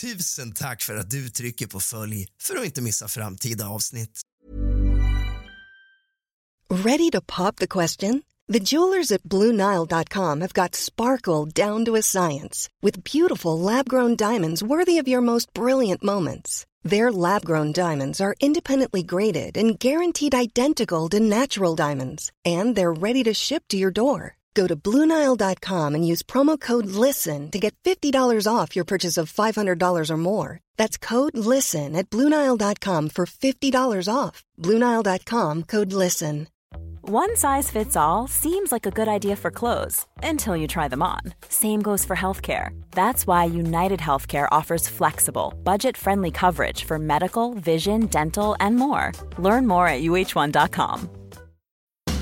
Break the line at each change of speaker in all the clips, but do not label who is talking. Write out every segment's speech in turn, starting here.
Tusen tack för att du trycker på följ för att inte missa framtida avsnitt.
Ready to pop the question? The jewelers at BlueNile.com have got sparkle down to a science with beautiful lab-grown diamonds worthy of your most brilliant moments. Their lab-grown diamonds are independently graded and guaranteed identical to natural diamonds, and they're ready to ship to your door. Go to BlueNile.com and use promo code LISTEN to get $50 off your purchase of $500 or more. That's code LISTEN at BlueNile.com for $50 off. BlueNile.com code LISTEN.
One size fits all seems like a good idea for clothes until you try them on. Same goes for healthcare. That's why United Healthcare offers flexible, budget friendly coverage for medical, vision, dental, and more. Learn more at uh1.com.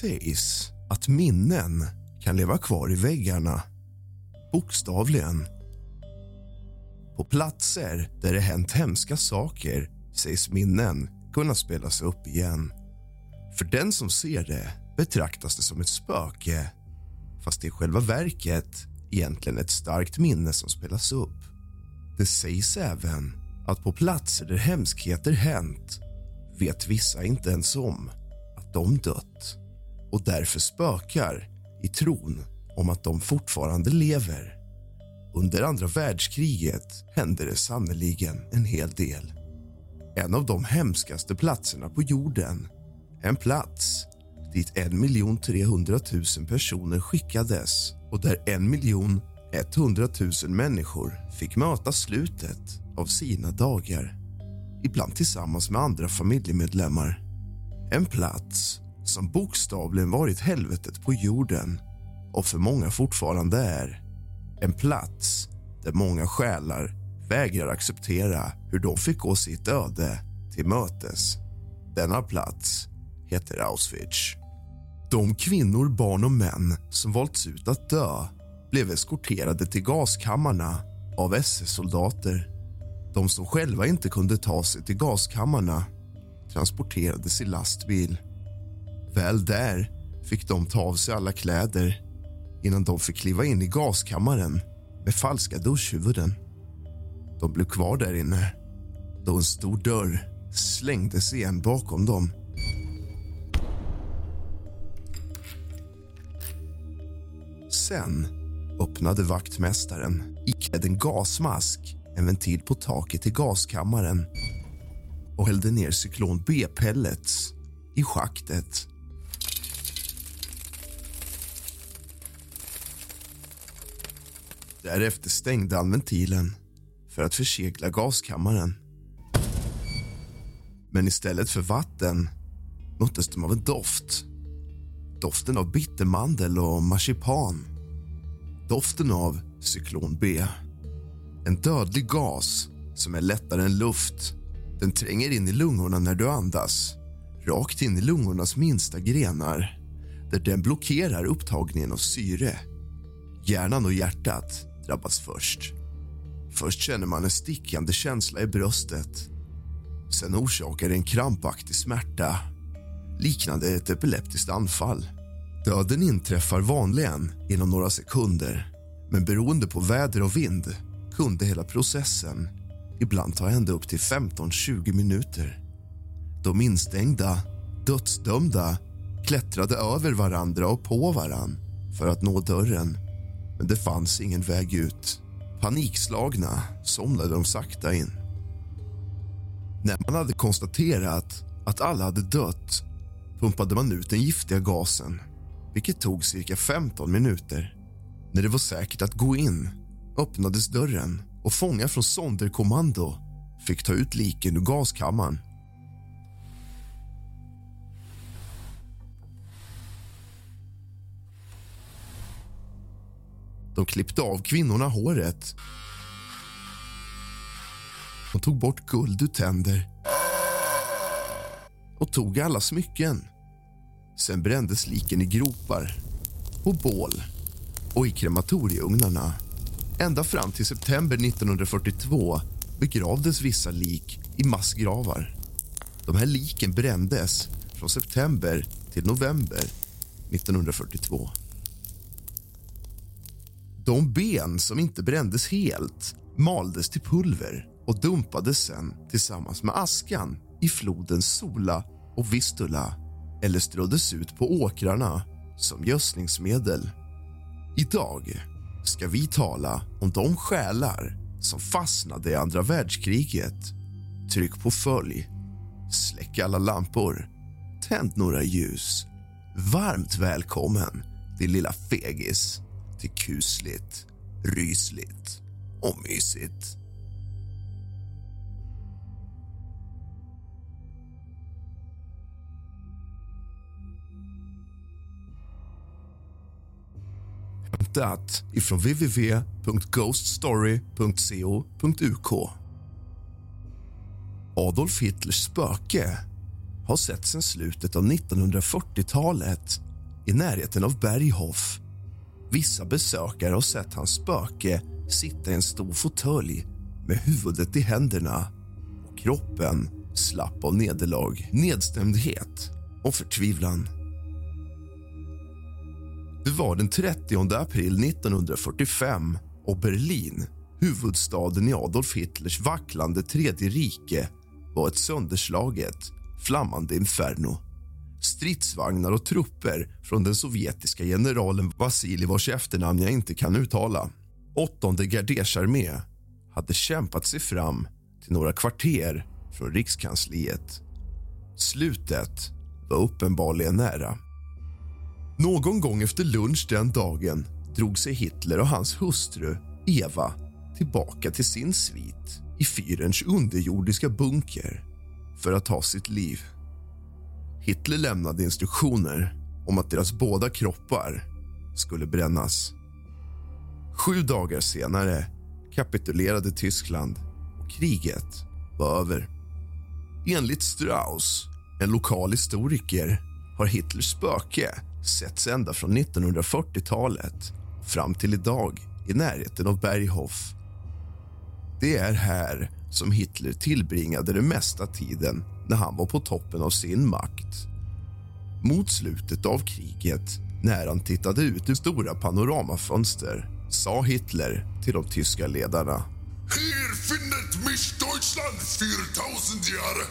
Sägs att minnen kan leva kvar i väggarna. Bokstavligen. På platser där det hänt hemska saker sägs minnen kunna spelas upp igen. För den som ser det betraktas det som ett spöke fast det är själva verket egentligen ett starkt minne som spelas upp. Det sägs även att på platser där hemskheter hänt vet vissa inte ens om att de dött och därför spökar i tron om att de fortfarande lever. Under andra världskriget hände det sannoliken en hel del. En av de hemskaste platserna på jorden. En plats dit 1 300 000 personer skickades och där 1 100 000 människor fick möta slutet av sina dagar. Ibland tillsammans med andra familjemedlemmar. En plats som bokstavligen varit helvetet på jorden och för många fortfarande är. En plats där många själar vägrar acceptera hur de fick gå sitt öde till mötes. Denna plats heter Auschwitz. De kvinnor, barn och män som valts ut att dö blev eskorterade till gaskammarna av SS-soldater. De som själva inte kunde ta sig till gaskammarna transporterades i lastbil. Väl där fick de ta av sig alla kläder innan de fick kliva in i gaskammaren med falska duschhuvuden. De blev kvar där inne då en stor dörr slängdes igen bakom dem. Sen öppnade vaktmästaren iklädd en gasmask en ventil på taket i gaskammaren och hällde ner cyklon B-pellets i schaktet. Därefter stängde han ventilen för att försegla gaskammaren. Men istället för vatten möttes de av en doft. Doften av bittermandel och marsipan. Doften av cyklon B. En dödlig gas som är lättare än luft. Den tränger in i lungorna när du andas rakt in i lungornas minsta grenar där den blockerar upptagningen av syre. Hjärnan och hjärtat drabbas först. Först känner man en stickande känsla i bröstet. Sen orsakar det en krampaktig smärta liknande ett epileptiskt anfall. Döden inträffar vanligen inom några sekunder men beroende på väder och vind kunde hela processen ibland ta ända upp till 15-20 minuter. De instängda, dödsdömda klättrade över varandra och på varann för att nå dörren. Men det fanns ingen väg ut. Panikslagna somnade de sakta in. När man hade konstaterat att alla hade dött pumpade man ut den giftiga gasen vilket tog cirka 15 minuter. När det var säkert att gå in öppnades dörren och fångar från sonderkommando fick ta ut liken ur gaskammaren. De klippte av kvinnorna håret De tog bort guld ur tänder och tog alla smycken. Sen brändes liken i gropar, på bål och i krematorieugnarna. Ända fram till september 1942 begravdes vissa lik i massgravar. De här liken brändes från september till november 1942. De ben som inte brändes helt maldes till pulver och dumpades sen tillsammans med askan i floden Sola och Vistula eller ströddes ut på åkrarna som gödslingsmedel. Idag ska vi tala om de själar som fastnade i andra världskriget. Tryck på följ, släck alla lampor, tänd några ljus. Varmt välkommen, din lilla fegis till kusligt, rysligt och mysigt. Hämtat ifrån www.ghoststory.co.uk. Adolf Hitlers spöke har sett sedan slutet av 1940-talet i närheten av Berghof. Vissa besökare har sett hans spöke sitta i en stor fåtölj med huvudet i händerna och kroppen slapp av nederlag, nedstämdhet och förtvivlan. Det var den 30 april 1945 och Berlin, huvudstaden i Adolf Hitlers vacklande Tredje rike var ett sönderslaget, flammande inferno. Stridsvagnar och trupper från den sovjetiska generalen Vasilij vars efternamn jag inte kan uttala. Åttonde gardesarmé hade kämpat sig fram till några kvarter från rikskansliet. Slutet var uppenbarligen nära. Någon gång efter lunch den dagen drog sig Hitler och hans hustru Eva tillbaka till sin svit i fyrens underjordiska bunker för att ta sitt liv. Hitler lämnade instruktioner om att deras båda kroppar skulle brännas. Sju dagar senare kapitulerade Tyskland och kriget var över. Enligt Strauss, en lokal historiker, har Hitlers spöke setts ända från 1940-talet fram till idag i närheten av Berghof. Det är här som Hitler tillbringade den mesta tiden när han var på toppen av sin makt. Mot slutet av kriget, när han tittade ut ur stora panoramafönster sa Hitler till de tyska ledarna.
Hier findet mich Deutschland 4000 Jahre.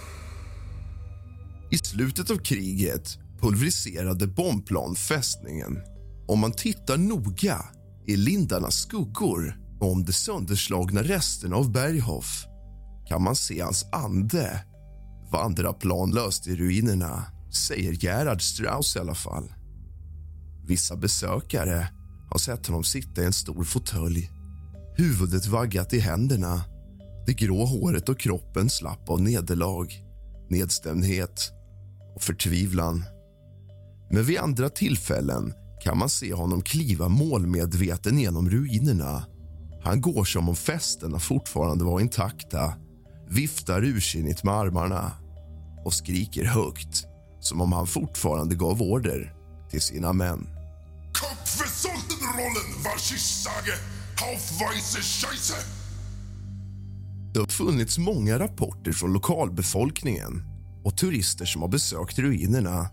I slutet av kriget pulveriserade bombplan fästningen. Om man tittar noga i lindarnas skuggor om de sönderslagna resterna av Berghof kan man se hans ande vandra planlöst i ruinerna, säger Gerhard Strauss i alla fall. Vissa besökare har sett honom sitta i en stor fåtölj huvudet vaggat i händerna det grå håret och kroppen slapp av nederlag, nedstämdhet och förtvivlan. Men vid andra tillfällen kan man se honom kliva målmedveten genom ruinerna. Han går som om fästena fortfarande var intakta viftar ursinnigt med armarna och skriker högt som om han fortfarande gav order till sina män. Det har funnits många rapporter från lokalbefolkningen och turister som har besökt ruinerna.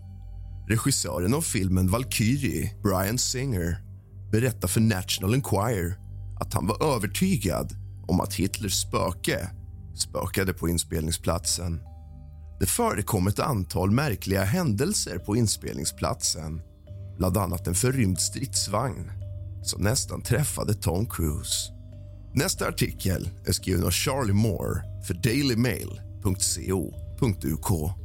Regissören av filmen Valkyrie, Brian Singer berättar för National Enquirer att han var övertygad om att Hitlers spöke spökade på inspelningsplatsen. Det förekom ett antal märkliga händelser på inspelningsplatsen bland annat en förrymd stridsvagn som nästan träffade Tom Cruise. Nästa artikel är skriven av Charlie Moore för dailymail.co.uk.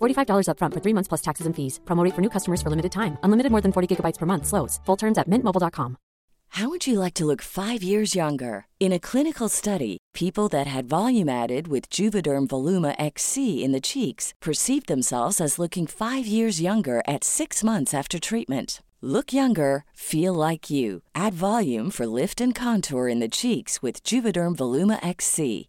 $45 upfront for three months plus taxes and fees. Promote for new customers for limited time. Unlimited more than 40 gigabytes per month. Slows. Full terms at mintmobile.com.
How would you like to look five years younger? In a clinical study, people that had volume added with Juvederm Voluma XC in the cheeks perceived themselves as looking five years younger at six months after treatment. Look younger, feel like you. Add volume for lift and contour in the cheeks with Juvederm Voluma XC.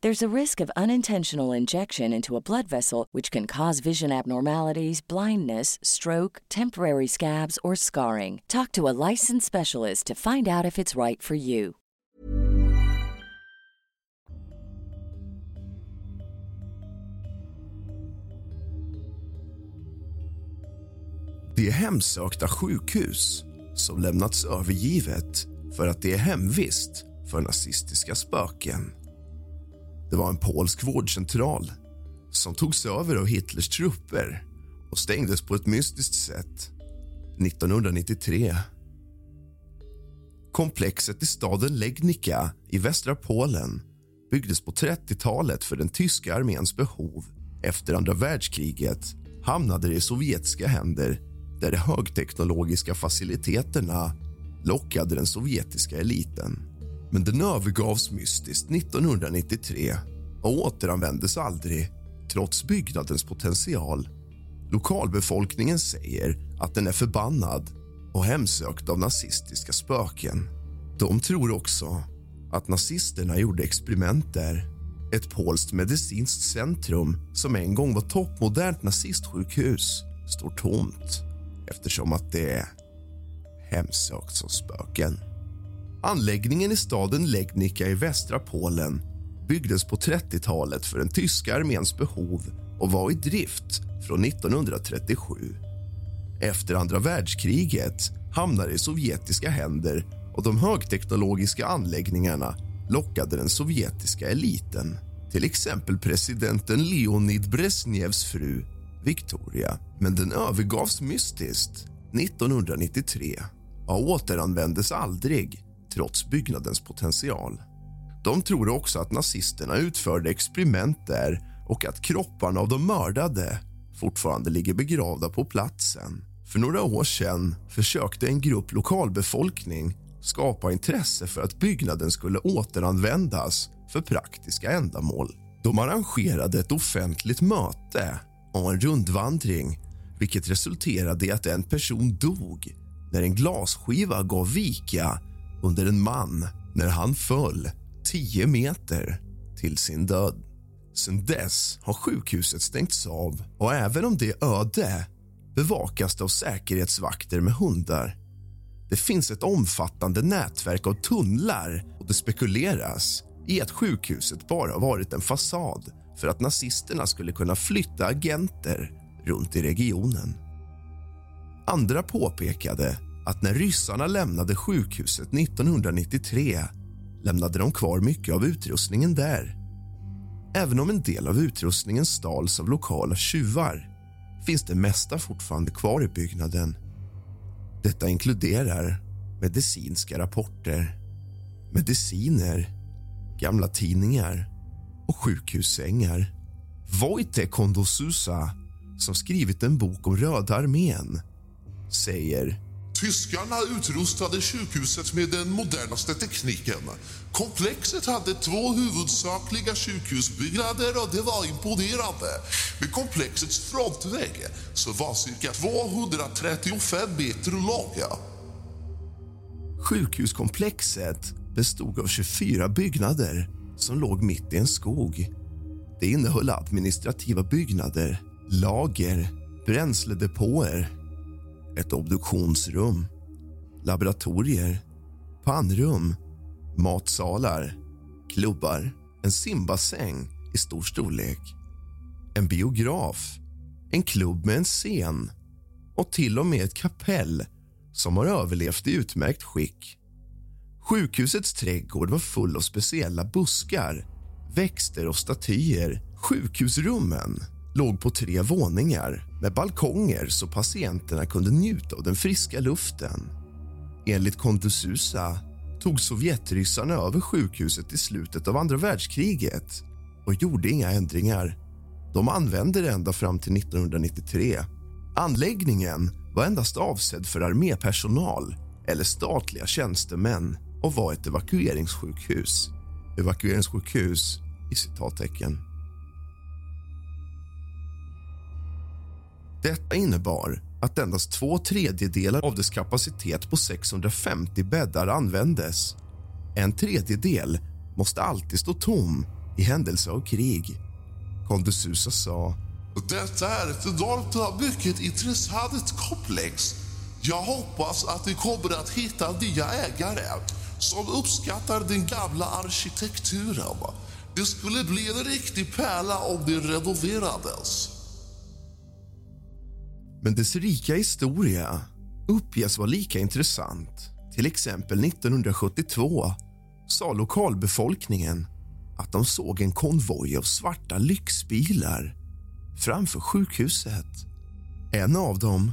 There's a risk of unintentional injection into a blood vessel, which can cause vision abnormalities, blindness, stroke, temporary scabs, or scarring. Talk to a licensed specialist to find out if it's right for you.
Det är hemsökta sjukhus som lämnats övergivet för att det är hemvist för nazistiska spöken. Det var en polsk vårdcentral som togs över av Hitlers trupper och stängdes på ett mystiskt sätt 1993. Komplexet i staden Legnica i västra Polen byggdes på 30-talet för den tyska arméns behov. Efter andra världskriget hamnade det i sovjetiska händer där de högteknologiska faciliteterna lockade den sovjetiska eliten. Men den övergavs mystiskt 1993 och återanvändes aldrig trots byggnadens potential. Lokalbefolkningen säger att den är förbannad och hemsökt av nazistiska spöken. De tror också att nazisterna gjorde experiment där. Ett polskt medicinskt centrum som en gång var toppmodernt nazistsjukhus står tomt eftersom att det är hemsökt som spöken. Anläggningen i staden Legnica i västra Polen byggdes på 30-talet för den tyska arméns behov och var i drift från 1937. Efter andra världskriget hamnade i sovjetiska händer och de högteknologiska anläggningarna lockade den sovjetiska eliten. Till exempel presidenten Leonid Brezjnevs fru Victoria. Men den övergavs mystiskt 1993 och återanvändes aldrig trots byggnadens potential. De tror också att nazisterna utförde experiment där och att kropparna av de mördade fortfarande ligger begravda på platsen. För några år sedan försökte en grupp lokalbefolkning skapa intresse för att byggnaden skulle återanvändas för praktiska ändamål. De arrangerade ett offentligt möte och en rundvandring vilket resulterade i att en person dog när en glasskiva gav vika under en man när han föll 10 meter till sin död. Sen dess har sjukhuset stängts av och även om det är öde bevakas det av säkerhetsvakter med hundar. Det finns ett omfattande nätverk av tunnlar och det spekuleras i att sjukhuset bara varit en fasad för att nazisterna skulle kunna flytta agenter runt i regionen. Andra påpekade att när ryssarna lämnade sjukhuset 1993 lämnade de kvar mycket av utrustningen där. Även om en del av utrustningen stals av lokala tjuvar finns det mesta fortfarande kvar i byggnaden. Detta inkluderar medicinska rapporter, mediciner, gamla tidningar och sjukhussängar. Wojtek Kondosusa, som skrivit en bok om Röda armén säger
Tyskarna utrustade sjukhuset med den modernaste tekniken. Komplexet hade två huvudsakliga sjukhusbyggnader och det var imponerande. Med komplexets frontvägg så var cirka 235 meter långa.
Sjukhuskomplexet bestod av 24 byggnader som låg mitt i en skog. Det innehöll administrativa byggnader, lager, bränsledepåer ett obduktionsrum, laboratorier, pannrum, matsalar, klubbar, en simbassäng i stor storlek, en biograf, en klubb med en scen och till och med ett kapell som har överlevt i utmärkt skick. Sjukhusets trädgård var full av speciella buskar, växter och statyer. Sjukhusrummen låg på tre våningar med balkonger så patienterna kunde njuta av den friska luften. Enligt Kondususa tog sovjetryssarna över sjukhuset i slutet av andra världskriget och gjorde inga ändringar. De använde det ända fram till 1993. Anläggningen var endast avsedd för armépersonal eller statliga tjänstemän och var ett evakueringssjukhus. Evakueringssjukhus i citattecken. Detta innebar att endast två tredjedelar av dess kapacitet på 650 bäddar användes. En tredjedel måste alltid stå tom i händelse av krig. Kondesusa sa
Detta är ett enormt mycket intressant komplex. Jag hoppas att ni kommer att hitta nya ägare som uppskattar den gamla arkitekturen. Det skulle bli en riktig pärla om det renoverades.
Men dess rika historia uppges vara lika intressant. Till exempel 1972 sa lokalbefolkningen att de såg en konvoj av svarta lyxbilar framför sjukhuset. En av dem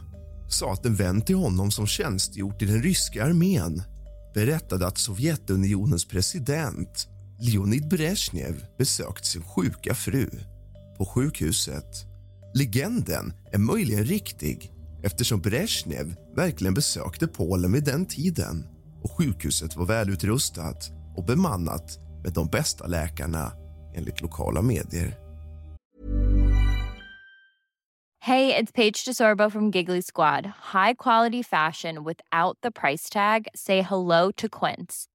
sa att en vän till honom som tjänstgjort i den ryska armén berättade att Sovjetunionens president Leonid Brezhnev besökt sin sjuka fru på sjukhuset Legenden är möjligen riktig eftersom Brezhnev verkligen besökte Polen vid den tiden och sjukhuset var välutrustat och bemannat med de bästa läkarna, enligt lokala medier.
Hej, det är Paige DeSorbo från Giggly Squad. High quality fashion without the price tag. Say hello to Quince.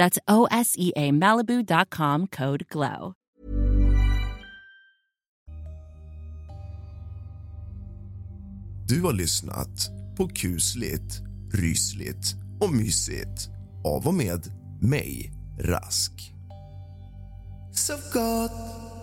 That's oseamalibu.com code GLOW.
Du har lyssnat på kusligt, rysligt och mysigt av och med mig, Rask.
Så gott